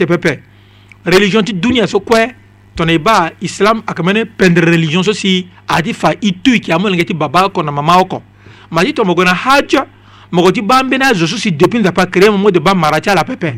tepepe religion ti duniya so kue tongana e ba islam ayeke mene pendre religion so si ati fa i tui yeke amolenge ti baba oko na mama oko ma ti tongana na haja moko ti ba ambeni azo so si depuis nzapa créé mo mode ba mara ti ala pepe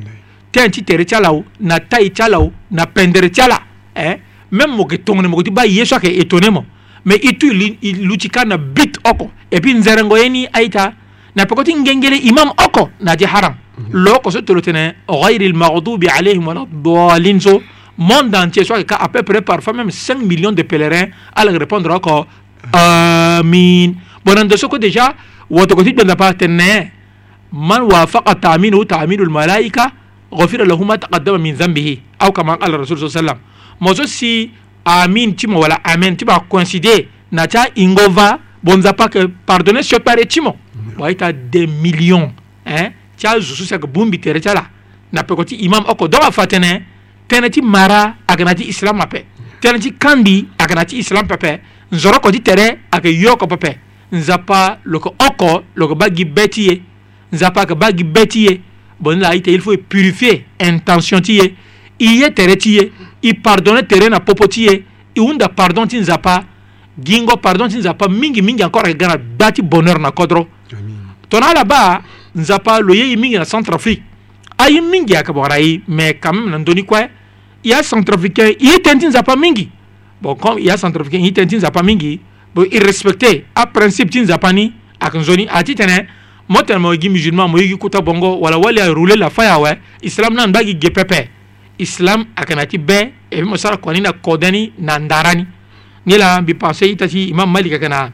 tain ti tere ti ala o na tai ti ala o na pendre ti ala eh? même mo yeke tongana moko ti ba ye so ayeke étonné mo me i tui lu ti ka na bit oko e puis nzerengo ye ni aita na pokoti ngengele imam oko naje haram mhm. loko so tolotene ghayri almaghdubi alayhim wala dalin so monde entier soit qu'à peu près parfois même 5 millions de pèlerins allaient répondre encore amin bon en dessous que déjà وتكتب بنا باتنا من وافق تأمينه تأمين الملائكة غفر له ما تقدم من ذنبه أو كما قال الرسول صلى الله عليه وسلم mozo si amin timo wala amen ti ba considé na ti aingo va bonza pa ke pardonner si o pare ti mo waita de million eh? ti azusu seke bumbi tere ti ala na peko ti imam oko dɔ afa tënë tënë ti mara ayeke na ti islam ape tënë ti kandi ayeke na ti islam pepe nzoro oko ti tere ayeke yo oko pepe nzapa lo yeke oko lo yeke ba gi be ti ye nzapa ayeke ba gi be ti ye bon la aita il faut e purifie intention ti ye i ye tere ti ye i pardonne tere na popo ti ye i hunda pardon ti nzapa gingo pardon ti nzapa mingimingi encore ayeke ga na ba ti bonheur na kodro tongana ala-ba nzapa lo ye e mingi na centrafrique aye mingi ayeke bongara ye me quand même na ndöni kue e acentrafricain e ye tënë ti nzapa mingi bon comme e acentrafricain e ye tënë ti nzapa mingi bon e respecte aprincipe ti nzapa ni ayeke nzoni ati tene mo tene mo yegi musulman mo yegi kuta bongo wala wali aroule lafa ya awe islam ni anda gi ge pepe islam ayeke na ti be e mbi mo sara kua ni na kode ni na ndara ni ni la mbi pensé e ta ti imam malik ayeke na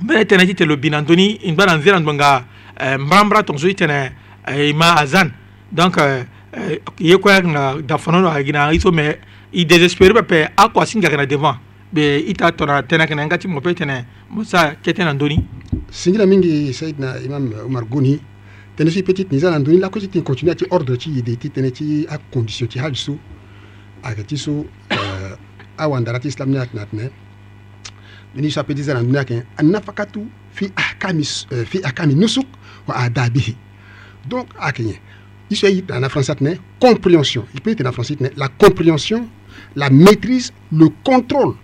mbele tene ti tene lobi na ndöni ngba euh, euh, euh, na nzela ndo nga mbrambra tongaso ti tene e ma azan donc ye kue nga da fono lo ayeke na so me i désespéré pepe akua asingbi ayeke na devant be i tâ tongana tënë ayeke na yanga ti mo peut tene mo sara kete na ndöni singila mingi saidna imam omar goni tënë so e peut ti tene za na ndöni lakue ti tene continue ya ti ordre ti yede ti tënë ti acondition ti hali so ayeke ti so awandara ti islam ni atene atene nini chapitre 10 anarudia fi ahkami eh, fi ahkami nusuk wa adabihi donc akenye iso yi na français ne compréhension il peut être na français la compréhension la maîtrise le contrôle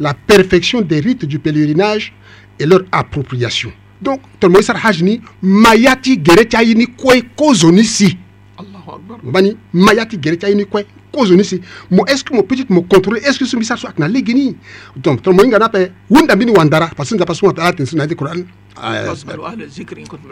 la perfection des rites du pèlerinage et leur appropriation donc tolmoyi sara haj mayati gere ti aye ni kue kozoni bani mayati gere ti aye cause ni si mo est ce que mo petit mo contrôle est ce que so mbi so ayeke na lege ni donc tongana mo hinga ni ape hunda mbeni wandara parce que nzapa so ala tene so na yede qouran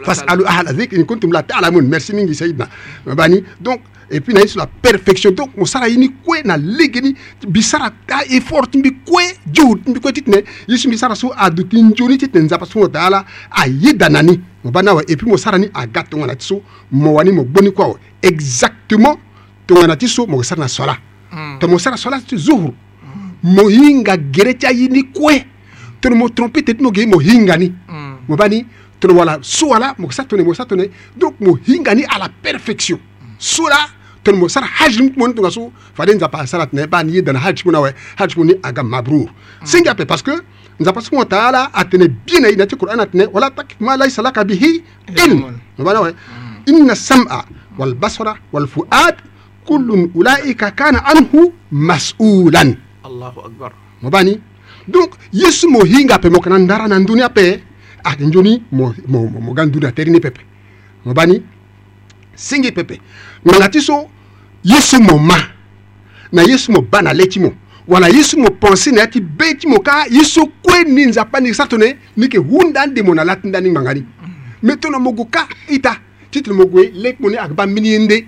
fasalu ahla dhikr in kuntum la taalamun merci mingi sayidna bani donc et puis na ye so la perfection donc mo sara ye ni kue na lege ni mbi sara effort ti mbi kue juhud ti mbi kue titene ye so mbi sara so adu ti nzoni titene nzapa so wataala ayeda na ni mo ba ni awe et puis mo sara ni aga tongana ti so mo wani mo gboni kue awe exactement tongana ti so mo yeke sara na sola mm. tongana mo sara sola ti zuhuru mo hinga gere ti aini kue tongana mo trompe tene ti mo ge mo hinga ni mo ba ni tongana wala so ala mo yeke sara tongana mo sara tongana donc mo hinga ni ala perfection so la tongana mo sara haji ni ti mo ni tongaso fade nzapa asara tene ba ni ye dana haji ti mu na awe haji ti mu ni aga mabrur mm. singi ape parce que nzapa subhanahu wa taala atene bie na ye na ti qur'an atene wala tak ma laisa laka bihi ilm mo ba na awe mm. inna sam'a والبصر والفؤاد kullun ulaika kana anhu masulan allahu akbar mo bani donc yesu mo hinga ape mo kana ndara na nduni ape ate ah, njoni mo, mo, mo, mo ga nduni aterini pepe mo bani singi pepe nganga ti so yesu mo ma na yesu mo ba na le ti mo wala yesu mo pensé na ya ti be ti mo ka yeso kue ni nzapa ni sara tene ni yeke hunda ande mo na laa ti ndani ngbanga ni mm. me tongana mo gue ka ita ti tene mo gue le kpo ni ayeke ba mbeni ye nde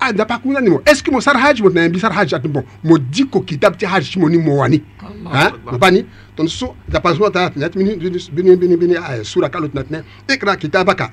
ada pakunda ni mo est ce que mo sar haj mo na mbi sar haj atbo mo diko kitab ti haj mo ni mo wani ha mabani ton so da paswa ta net mini bini bini bini sura kalot natne ikra kitabaka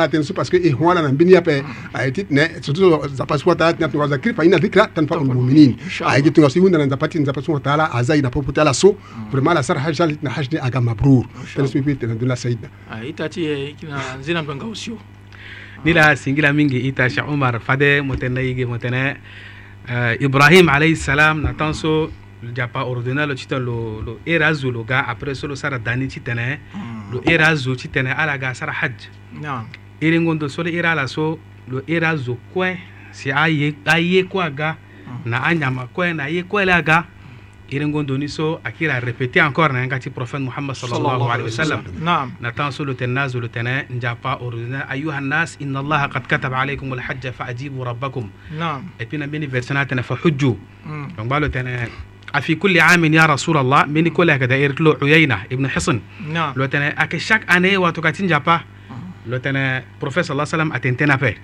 ala ten so parce que e eh, huala na mbini yape ayeti tene surtout nzapa subhanahu wa ta'ala tene tunga zakripa ina dhikra tanfa ul mu'minin ayeti tunga siwunda na nzapati nzapa subhanahu wa ta'ala azai na popo ta'ala so vraiment la sar hajja litna hajni aga mabrur tene sipi tene dula saidna itati eh, kina nzina mbanga usio nila singila mingi itasha umar fade motena yige motena eh, ibrahim alayhi salam na tan so japa ordonna lo titene lo lo era zo lo ga après so lo sara dani titene hmm. lo era zo titene ala ga sara hajj iringondo so le ira ala so lo ira zo kue si aye aye kue aga na anyama kue na aye kue le aga iringondo ni so akira répété encore na nga ti prophète muhammad sallallahu alayhi wa sallam naam na tan so lo tena zo lo tena njapa orina ayuha nas inna allah qad kataba alaykum al hajj fa ajibu rabbakum naam et puis na mini versana tena fa hujju donc ba balo tena في كل عام يا رسول da من كل هكذا يرتلو عيينة ابن حصن نعم لو تنا أك شاك أنا واتوكاتين جابا lotene prophète sallallahu sallam atentena pe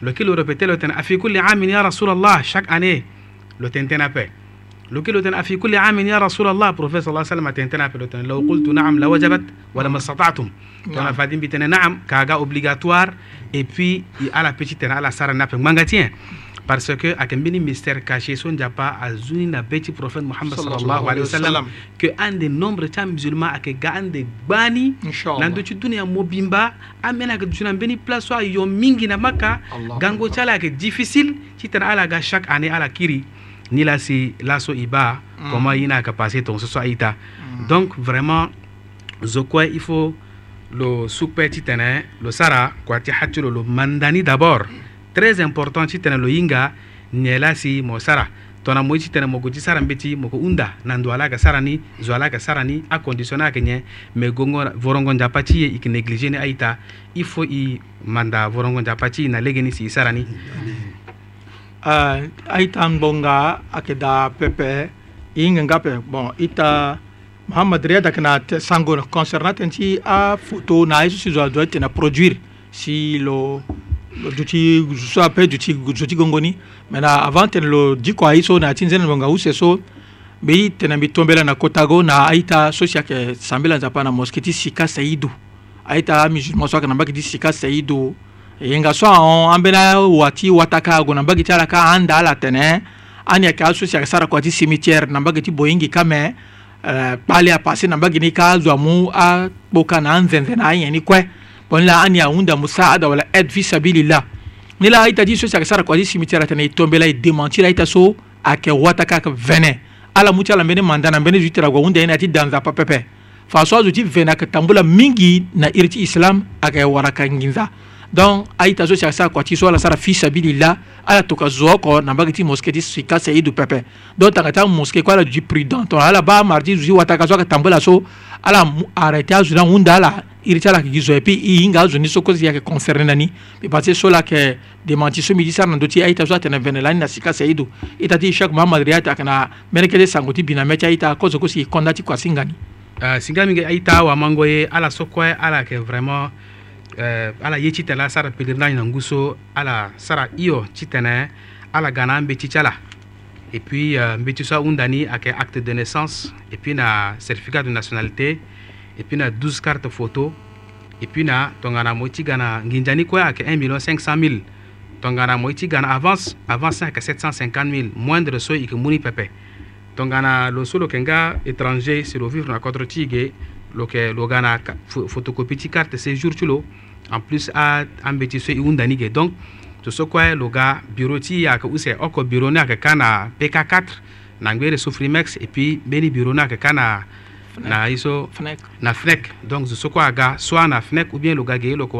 le répété lotene afi kulli amin ya rasulallah chaque année le pe le tene afi kulli amin ya rasulallah prophète sallam atentena pe lotene law qultu naam la wajabat wala hmm. fadim bitene naam kaga obligatoire et puis petite mangatien parce que a tembini mystère caché son japa à zuni na beti prophète Muhammad sallallahu alaihi wasallam que un des nombre ta musulmans à ke ga un des bani nan do dunia mobimba amena ke juna beni place soit yo mingi na maka gango tchala que difficile titana ala ga chaque année à la kiri ni la si laso iba mm. comment ina ka passer ton so ita mm. donc vraiment zokwa il faut le super titanin le sara tu hatulo le mandani d'abord très important ti tene lo hinga nyela si mo sara tongana mo ye ti tene mo go ti sara mbe ti mo go hunda na ndo ala yeke sara ni zo ala yeke sara ni aconditionne ayeke nye me gongo vorongo nzapa ti ye e yeke néglige ni aita i faut i manda vorongo nzapa ti e na lege ni si e sara ni uh, aita ngbonga ayeke da pepe e hinga nga ape bon i ta mahamad ri adayeke na sango concernant tënë ti aphoto na ye so si zo azo atene produire si lo duti so ape duti duti gongoni mena avant tene lo diko ayi so na ti nzene use so mbe ye tene mbi tombela na kota go na aita ta so si ayeke sambela nzapa na moske ti sika seidu aita ta amusulman so ayeke na mbage ti sika seidu e nga so ahon ambeni awa ti wataka ago na mbage ti ala ka ahanda ala tene ani ayeke aso si ayeke sara kua ti cimitière na mbage ti boyingi kame uh, e, kpale apase na mbage ni ka azo amu akpoka na anzenze na ayengi ni kue bon la an yaunda musaada wala aide fi sabilillah ni la ita di so saka sara ko adi simitira tana itombela idemantira ita so ake wata kaka vene ala muti ala mbene mandana mbene zuitira gwa unda ina ati danza pa pepe fa so azuti vene akatambula mingi na iriti islam ake waraka nginza donc aita azosika sara kua ti so ala sara fisabilillah ala toka zo oko na mbage ti moské ti sika si aye du pepe donc tanga ti amoské kue ala duti prudent tongana ala ba mardi zuzi wataka so ayeke tambue la so ala arrêté azo ni ahunda ala iri ti ala yeke gi zo e puis i hinga azo ni so kozo ti yeke concerné na ni mbi parce que so la yeke démenti so mbi ti sara na ndö ti aita so atene vene lani na sika si aye du e ta ti chaque mahamad ri ayeke ayeke na mbeni kede sango ti bina mê ti aita kozo kosi yeke konda ti kua singa ni uh, singa mingi aita awamango ye ala so kue ala yeke vraiment eh, ala ye citɛla sara pelirila nguso ala sara iyo citɛnɛ ala gana n be la. et puis euh, n be tusa undani a kɛ acte de naissance et puis na certificat de nationalité et puis na 12 carte photo et puis na tongana mo ti gana. nginjani kue a kɛ 1 million 500 000 tongana mo i ti avance avance a kɛ 750 000 moindre so i ke muni pɛpɛ tongana lo so lo kɛ nga étranger si lo vivre na kɔtɔrɔ ti i ge loke logana photocopie ti carte séjour ti en plus a ti so e hunda ni donc so soit quoi lo ga bureau ti ayeke use oko bureau ni ayeke ka na pk4 na ngbere so et puis mbeni bureau ni ayeke ka na na ye na fnec donc so soko aga soit na fnec ou bien le ga ge ye loko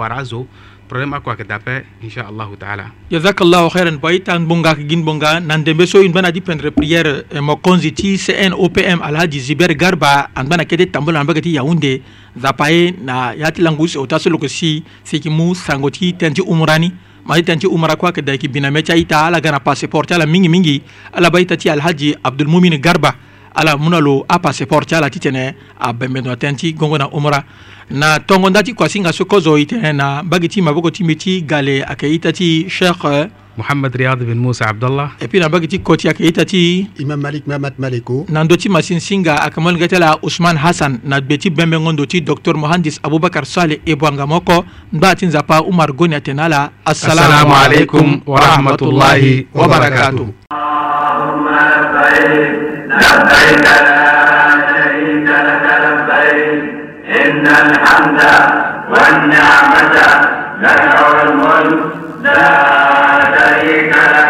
probléme a koyake d'après inchallahu taala jasakallahu heyran boyi tan bongaka guin bonga nande mbe so in mbana di pendre priére euh, mo konzi ti cn opm alhaji ziber garba an mbana kede tambola an mbage ti yaounde zapa ye na ya ti langus o ta so loko si siki mu sango ti ten ti umra ni ma ti ten ti umra koyeke da yeke bina mê ti aita ala ga na passeport ti ala mingimingi ala ba ita ti alhaji abdoulmoumine garba ala muna lo a passport ala ti tene a bɛnbɛndɔ tɛn ti gɔngɔ na omra na tɔngɔnda ti kuasi nga so kɔzɔ i tene na bagi ti maboko ti mi ti gale a kɛ i ta ti sheikh محمد رياض بن موسى عبد الله et puis na bagi ti kɔti a kɛ i ta ti imam malik mahamat maliko na ndo ti masin singa a kɛ mɔlingɛ tɛ la usman hasan na gbe ti bɛnbɛngɔ ndo ti docteur mohandis abubakar saleh ebwanga mɔkɔ n ba ti nzapa umar goni a tɛnɛ a la assalamu aleykum warahmatullahi wabarakatuh لبيك لا شريك لك لبيك إن الحمد والنعمة لك والملك لا شريك لك